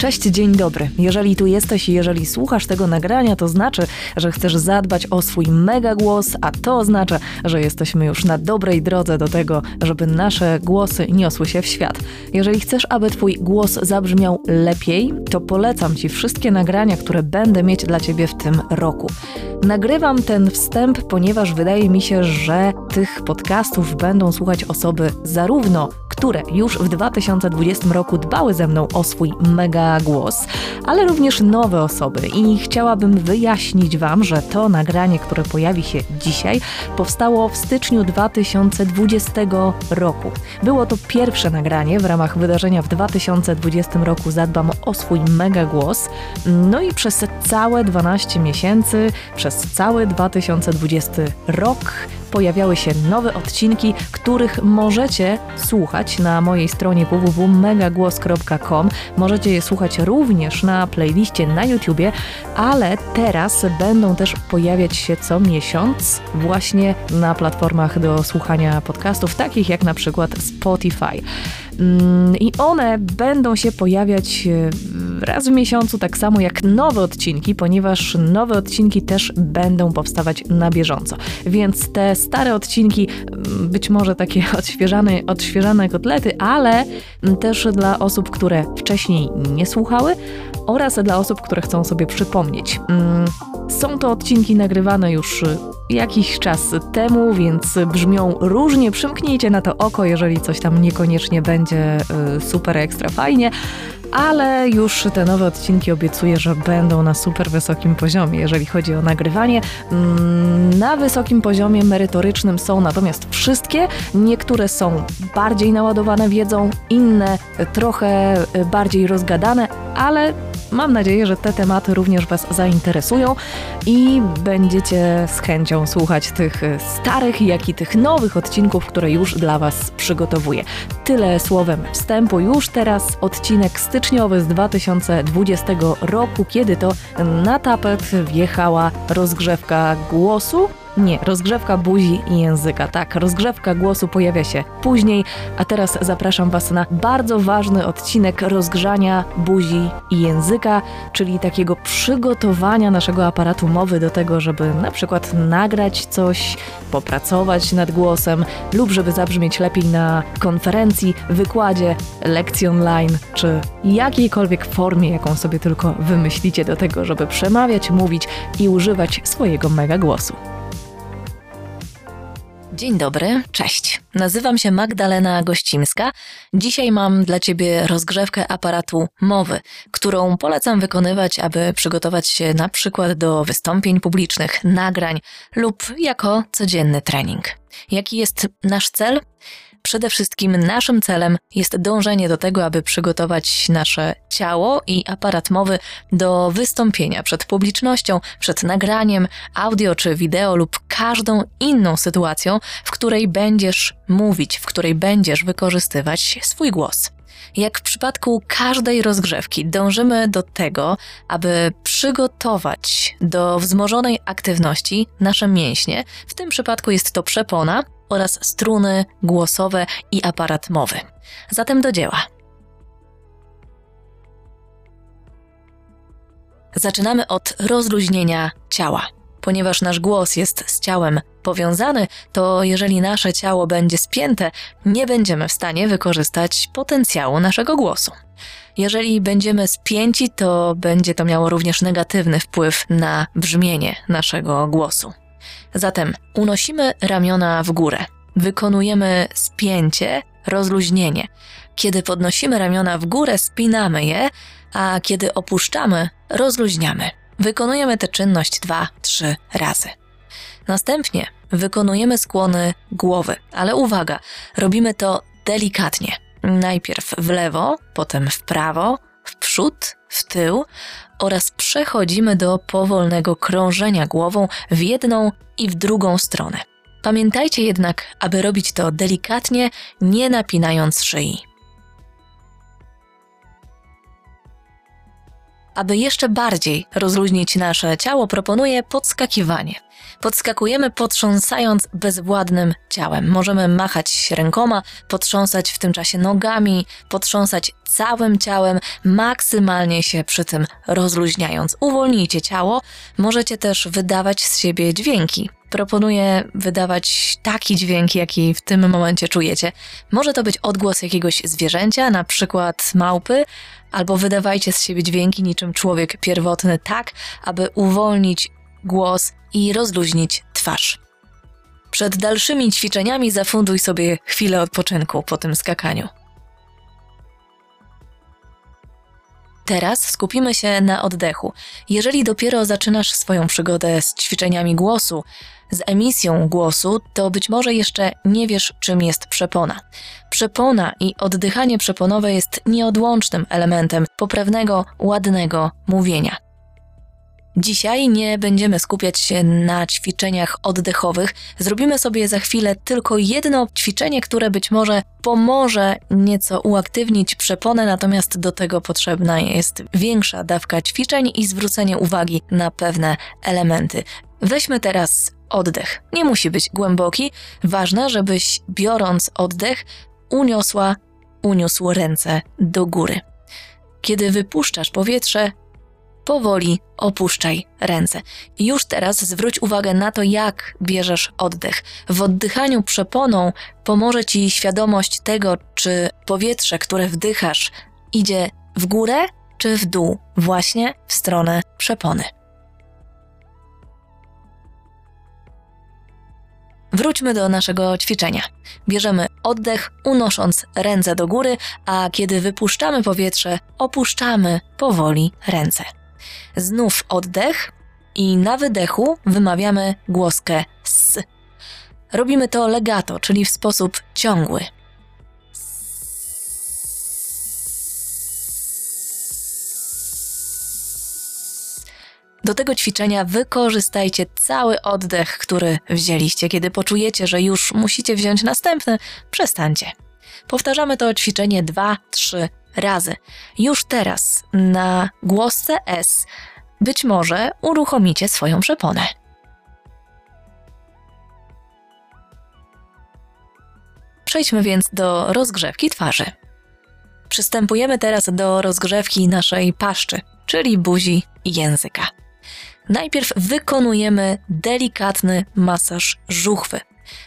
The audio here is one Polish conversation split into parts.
Cześć, dzień dobry. Jeżeli tu jesteś i jeżeli słuchasz tego nagrania, to znaczy, że chcesz zadbać o swój mega głos, a to oznacza, że jesteśmy już na dobrej drodze do tego, żeby nasze głosy niosły się w świat. Jeżeli chcesz, aby twój głos zabrzmiał lepiej, to polecam ci wszystkie nagrania, które będę mieć dla ciebie w tym roku. Nagrywam ten wstęp, ponieważ wydaje mi się, że tych podcastów będą słuchać osoby zarówno które już w 2020 roku dbały ze mną o swój mega głos, ale również nowe osoby i chciałabym wyjaśnić Wam, że to nagranie, które pojawi się dzisiaj, powstało w styczniu 2020 roku. Było to pierwsze nagranie w ramach wydarzenia w 2020 roku Zadbam o swój mega głos. No i przez całe 12 miesięcy, przez cały 2020 rok pojawiały się nowe odcinki, których możecie słuchać na mojej stronie www.megagłos.com. Możecie je słuchać również na playliście na YouTubie, ale teraz będą też pojawiać się co miesiąc właśnie na platformach do słuchania podcastów, takich jak na przykład Spotify. Mm, I one będą się pojawiać e, raz w miesiącu, tak samo jak nowe odcinki, ponieważ nowe odcinki też będą powstawać na bieżąco. Więc te stare odcinki, mm, być może takie odświeżane, odświeżane kotlety, ale też dla osób, które wcześniej nie słuchały oraz dla osób, które chcą sobie przypomnieć. Mm, są to odcinki nagrywane już jakiś czas temu, więc brzmią różnie. Przymknijcie na to oko, jeżeli coś tam niekoniecznie będzie y, super ekstra fajnie ale już te nowe odcinki obiecuję, że będą na super wysokim poziomie, jeżeli chodzi o nagrywanie. Mm, na wysokim poziomie merytorycznym są natomiast wszystkie. Niektóre są bardziej naładowane wiedzą, inne trochę bardziej rozgadane, ale Mam nadzieję, że te tematy również Was zainteresują i będziecie z chęcią słuchać tych starych, jak i tych nowych odcinków, które już dla Was przygotowuję. Tyle słowem wstępu. Już teraz odcinek styczniowy z 2020 roku, kiedy to na tapet wjechała rozgrzewka głosu nie, rozgrzewka buzi i języka. Tak, rozgrzewka głosu pojawia się później, a teraz zapraszam Was na bardzo ważny odcinek rozgrzania buzi i języka, czyli takiego przygotowania naszego aparatu mowy do tego, żeby na przykład nagrać coś, popracować nad głosem lub żeby zabrzmieć lepiej na konferencji, wykładzie, lekcji online czy jakiejkolwiek formie, jaką sobie tylko wymyślicie do tego, żeby przemawiać, mówić i używać swojego mega głosu. Dzień dobry, cześć. Nazywam się Magdalena Gościmska. Dzisiaj mam dla Ciebie rozgrzewkę aparatu mowy, którą polecam wykonywać, aby przygotować się na przykład do wystąpień publicznych, nagrań lub jako codzienny trening. Jaki jest nasz cel? Przede wszystkim naszym celem jest dążenie do tego, aby przygotować nasze ciało i aparat mowy do wystąpienia przed publicznością, przed nagraniem, audio czy wideo lub każdą inną sytuacją, w której będziesz mówić, w której będziesz wykorzystywać swój głos. Jak w przypadku każdej rozgrzewki, dążymy do tego, aby przygotować do wzmożonej aktywności nasze mięśnie. W tym przypadku jest to przepona, oraz struny głosowe i aparat mowy. Zatem do dzieła. Zaczynamy od rozluźnienia ciała. Ponieważ nasz głos jest z ciałem powiązany, to jeżeli nasze ciało będzie spięte, nie będziemy w stanie wykorzystać potencjału naszego głosu. Jeżeli będziemy spięci, to będzie to miało również negatywny wpływ na brzmienie naszego głosu. Zatem unosimy ramiona w górę. Wykonujemy spięcie, rozluźnienie. Kiedy podnosimy ramiona w górę, spinamy je, a kiedy opuszczamy, rozluźniamy. Wykonujemy tę czynność dwa, trzy razy. Następnie wykonujemy skłony głowy, ale uwaga, robimy to delikatnie. Najpierw w lewo, potem w prawo, w przód, w tył oraz przechodzimy do powolnego krążenia głową w jedną i w drugą stronę. Pamiętajcie jednak, aby robić to delikatnie, nie napinając szyi. Aby jeszcze bardziej rozluźnić nasze ciało, proponuję podskakiwanie. Podskakujemy potrząsając bezwładnym ciałem. Możemy machać rękoma, potrząsać w tym czasie nogami, potrząsać całym ciałem, maksymalnie się przy tym rozluźniając. Uwolnijcie ciało, możecie też wydawać z siebie dźwięki. Proponuję wydawać taki dźwięk, jaki w tym momencie czujecie. Może to być odgłos jakiegoś zwierzęcia, na przykład małpy, albo wydawajcie z siebie dźwięki niczym człowiek pierwotny, tak, aby uwolnić głos i rozluźnić twarz. Przed dalszymi ćwiczeniami zafunduj sobie chwilę odpoczynku po tym skakaniu. Teraz skupimy się na oddechu. Jeżeli dopiero zaczynasz swoją przygodę z ćwiczeniami głosu, z emisją głosu, to być może jeszcze nie wiesz, czym jest przepona. Przepona i oddychanie przeponowe jest nieodłącznym elementem poprawnego, ładnego mówienia. Dzisiaj nie będziemy skupiać się na ćwiczeniach oddechowych. Zrobimy sobie za chwilę tylko jedno ćwiczenie, które być może pomoże nieco uaktywnić przeponę, natomiast do tego potrzebna jest większa dawka ćwiczeń i zwrócenie uwagi na pewne elementy. Weźmy teraz oddech. Nie musi być głęboki. Ważne, żebyś biorąc oddech uniosła, uniósł ręce do góry. Kiedy wypuszczasz powietrze, powoli opuszczaj ręce. Już teraz zwróć uwagę na to, jak bierzesz oddech. W oddychaniu przeponą pomoże ci świadomość tego, czy powietrze, które wdychasz, idzie w górę czy w dół, właśnie w stronę przepony. Wróćmy do naszego ćwiczenia. Bierzemy oddech, unosząc ręce do góry, a kiedy wypuszczamy powietrze, opuszczamy powoli ręce. Znów oddech i na wydechu wymawiamy głoskę s. Robimy to legato, czyli w sposób ciągły. Do tego ćwiczenia wykorzystajcie cały oddech, który wzięliście. Kiedy poczujecie, że już musicie wziąć następny, przestańcie. Powtarzamy to ćwiczenie 2-3 razy. Już teraz na głosce S być może uruchomicie swoją przeponę. Przejdźmy więc do rozgrzewki twarzy. Przystępujemy teraz do rozgrzewki naszej paszczy, czyli buzi i języka. Najpierw wykonujemy delikatny masaż żuchwy.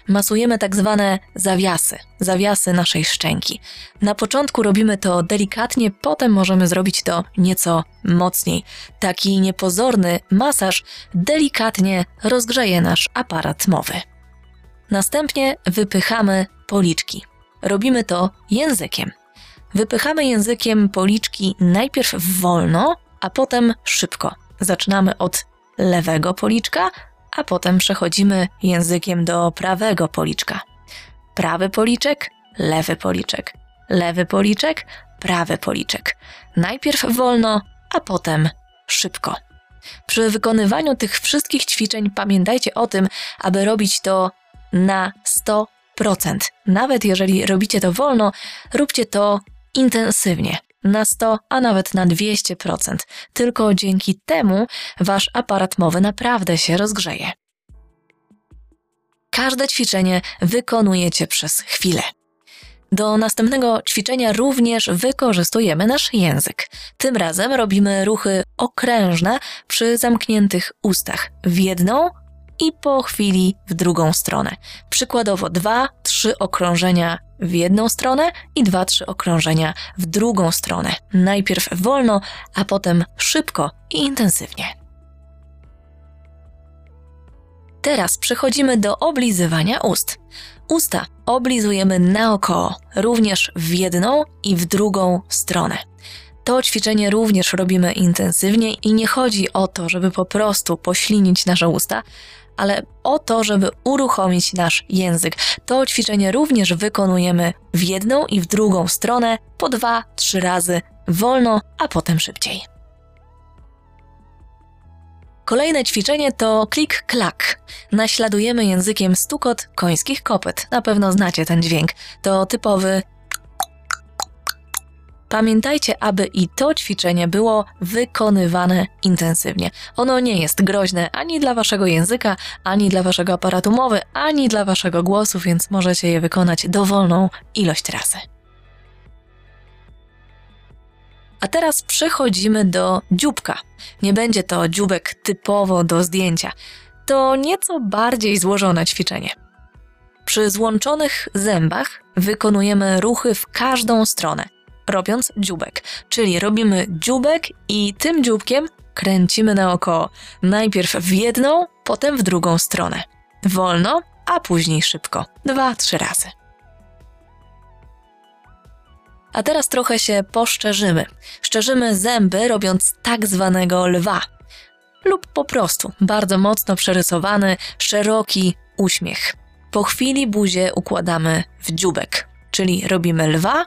Masujemy tak zwane zawiasy, zawiasy naszej szczęki. Na początku robimy to delikatnie, potem możemy zrobić to nieco mocniej. Taki niepozorny masaż delikatnie rozgrzeje nasz aparat mowy. Następnie wypychamy policzki. Robimy to językiem. Wypychamy językiem policzki najpierw wolno, a potem szybko. Zaczynamy od lewego policzka, a potem przechodzimy językiem do prawego policzka. Prawy policzek, lewy policzek, lewy policzek, prawy policzek. Najpierw wolno, a potem szybko. Przy wykonywaniu tych wszystkich ćwiczeń pamiętajcie o tym, aby robić to na 100%. Nawet jeżeli robicie to wolno, róbcie to intensywnie na 100, a nawet na 200%. Tylko dzięki temu wasz aparat mowy naprawdę się rozgrzeje. Każde ćwiczenie wykonujecie przez chwilę. Do następnego ćwiczenia również wykorzystujemy nasz język. Tym razem robimy ruchy okrężne przy zamkniętych ustach w jedną i po chwili w drugą stronę. Przykładowo dwa, trzy okrążenia w jedną stronę i dwa, trzy okrążenia w drugą stronę. Najpierw wolno, a potem szybko i intensywnie. Teraz przechodzimy do oblizywania ust. Usta oblizujemy naokoło, również w jedną i w drugą stronę. To ćwiczenie również robimy intensywnie i nie chodzi o to, żeby po prostu poślinić nasze usta, ale o to, żeby uruchomić nasz język. To ćwiczenie również wykonujemy w jedną i w drugą stronę po dwa, trzy razy wolno, a potem szybciej. Kolejne ćwiczenie to klik-klak. Naśladujemy językiem stukot końskich kopyt. Na pewno znacie ten dźwięk. To typowy Pamiętajcie, aby i to ćwiczenie było wykonywane intensywnie. Ono nie jest groźne ani dla waszego języka, ani dla waszego aparatu mowy, ani dla waszego głosu, więc możecie je wykonać dowolną ilość razy. A teraz przechodzimy do dzióbka. Nie będzie to dzióbek typowo do zdjęcia. To nieco bardziej złożone ćwiczenie. Przy złączonych zębach wykonujemy ruchy w każdą stronę, robiąc dzióbek. Czyli robimy dzióbek i tym dzióbkiem kręcimy naokoło. Najpierw w jedną, potem w drugą stronę. Wolno, a później szybko. Dwa, trzy razy. A teraz trochę się poszczerzymy. Szczerzymy zęby, robiąc tak zwanego lwa. Lub po prostu bardzo mocno przerysowany, szeroki uśmiech. Po chwili buzię układamy w dziubek, czyli robimy lwa,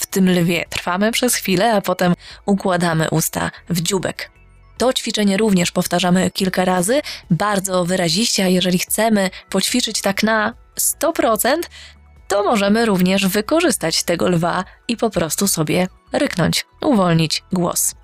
w tym lwie trwamy przez chwilę, a potem układamy usta w dziubek. To ćwiczenie również powtarzamy kilka razy, bardzo wyraziście, a jeżeli chcemy poćwiczyć tak na 100%, to możemy również wykorzystać tego lwa i po prostu sobie ryknąć, uwolnić głos.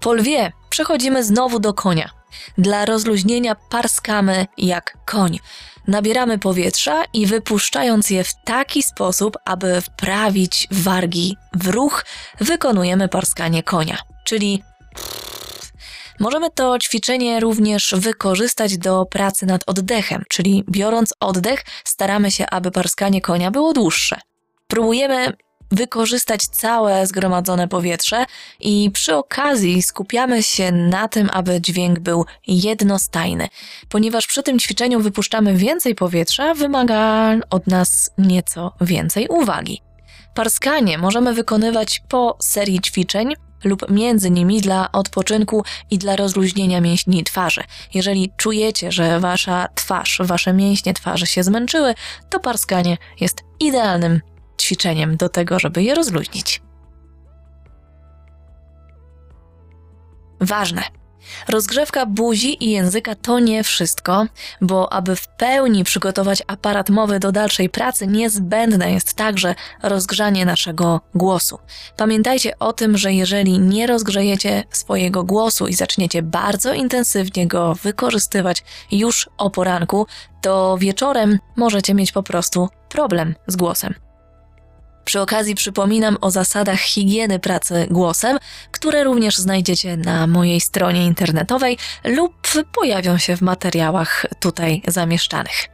Po lwie przechodzimy znowu do konia. Dla rozluźnienia parskamy jak koń. Nabieramy powietrza i wypuszczając je w taki sposób, aby wprawić wargi w ruch, wykonujemy parskanie konia, czyli Możemy to ćwiczenie również wykorzystać do pracy nad oddechem, czyli biorąc oddech, staramy się, aby parskanie konia było dłuższe. Próbujemy wykorzystać całe zgromadzone powietrze i przy okazji skupiamy się na tym, aby dźwięk był jednostajny. Ponieważ przy tym ćwiczeniu wypuszczamy więcej powietrza, wymaga od nas nieco więcej uwagi. Parskanie możemy wykonywać po serii ćwiczeń, lub między nimi dla odpoczynku i dla rozluźnienia mięśni twarzy. Jeżeli czujecie, że wasza twarz, wasze mięśnie twarzy się zmęczyły, to parskanie jest idealnym ćwiczeniem do tego, żeby je rozluźnić. Ważne. Rozgrzewka buzi i języka to nie wszystko, bo aby w pełni przygotować aparat mowy do dalszej pracy, niezbędne jest także rozgrzanie naszego głosu. Pamiętajcie o tym, że jeżeli nie rozgrzejecie swojego głosu i zaczniecie bardzo intensywnie go wykorzystywać już o poranku, to wieczorem możecie mieć po prostu problem z głosem. Przy okazji przypominam o zasadach higieny pracy głosem, które również znajdziecie na mojej stronie internetowej lub pojawią się w materiałach tutaj zamieszczanych.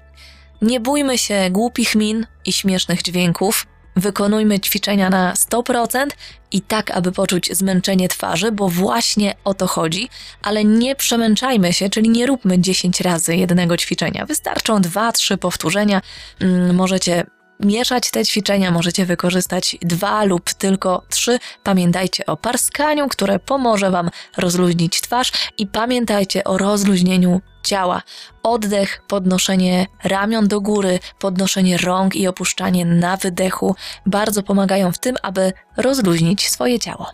Nie bójmy się głupich min i śmiesznych dźwięków. Wykonujmy ćwiczenia na 100% i tak, aby poczuć zmęczenie twarzy, bo właśnie o to chodzi, ale nie przemęczajmy się, czyli nie róbmy 10 razy jednego ćwiczenia. Wystarczą 2-3 powtórzenia. Mm, możecie mieszać te ćwiczenia, możecie wykorzystać dwa lub tylko trzy. Pamiętajcie o parskaniu, które pomoże Wam rozluźnić twarz i pamiętajcie o rozluźnieniu ciała. Oddech, podnoszenie ramion do góry, podnoszenie rąk i opuszczanie na wydechu bardzo pomagają w tym, aby rozluźnić swoje ciało.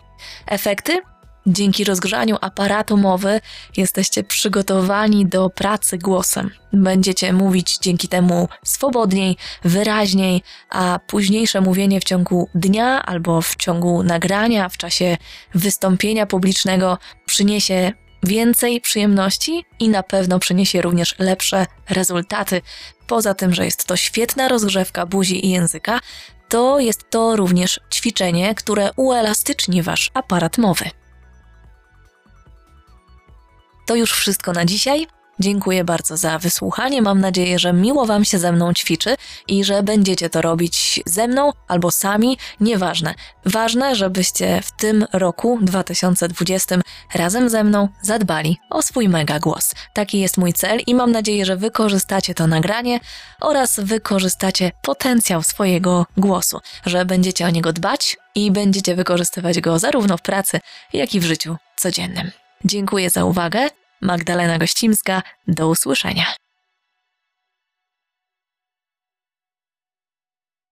Efekty? Dzięki rozgrzaniu aparatu mowy jesteście przygotowani do pracy głosem. Będziecie mówić dzięki temu swobodniej, wyraźniej, a późniejsze mówienie w ciągu dnia albo w ciągu nagrania, w czasie wystąpienia publicznego przyniesie więcej przyjemności i na pewno przyniesie również lepsze rezultaty. Poza tym, że jest to świetna rozgrzewka buzi i języka, to jest to również ćwiczenie, które uelastyczni wasz aparat mowy. To już wszystko na dzisiaj. Dziękuję bardzo za wysłuchanie. Mam nadzieję, że miło Wam się ze mną ćwiczy i że będziecie to robić ze mną albo sami, nieważne. Ważne, żebyście w tym roku 2020 razem ze mną zadbali o swój mega głos. Taki jest mój cel i mam nadzieję, że wykorzystacie to nagranie oraz wykorzystacie potencjał swojego głosu, że będziecie o niego dbać i będziecie wykorzystywać go zarówno w pracy, jak i w życiu codziennym. Dziękuję za uwagę. Magdalena Gościmska. Do usłyszenia.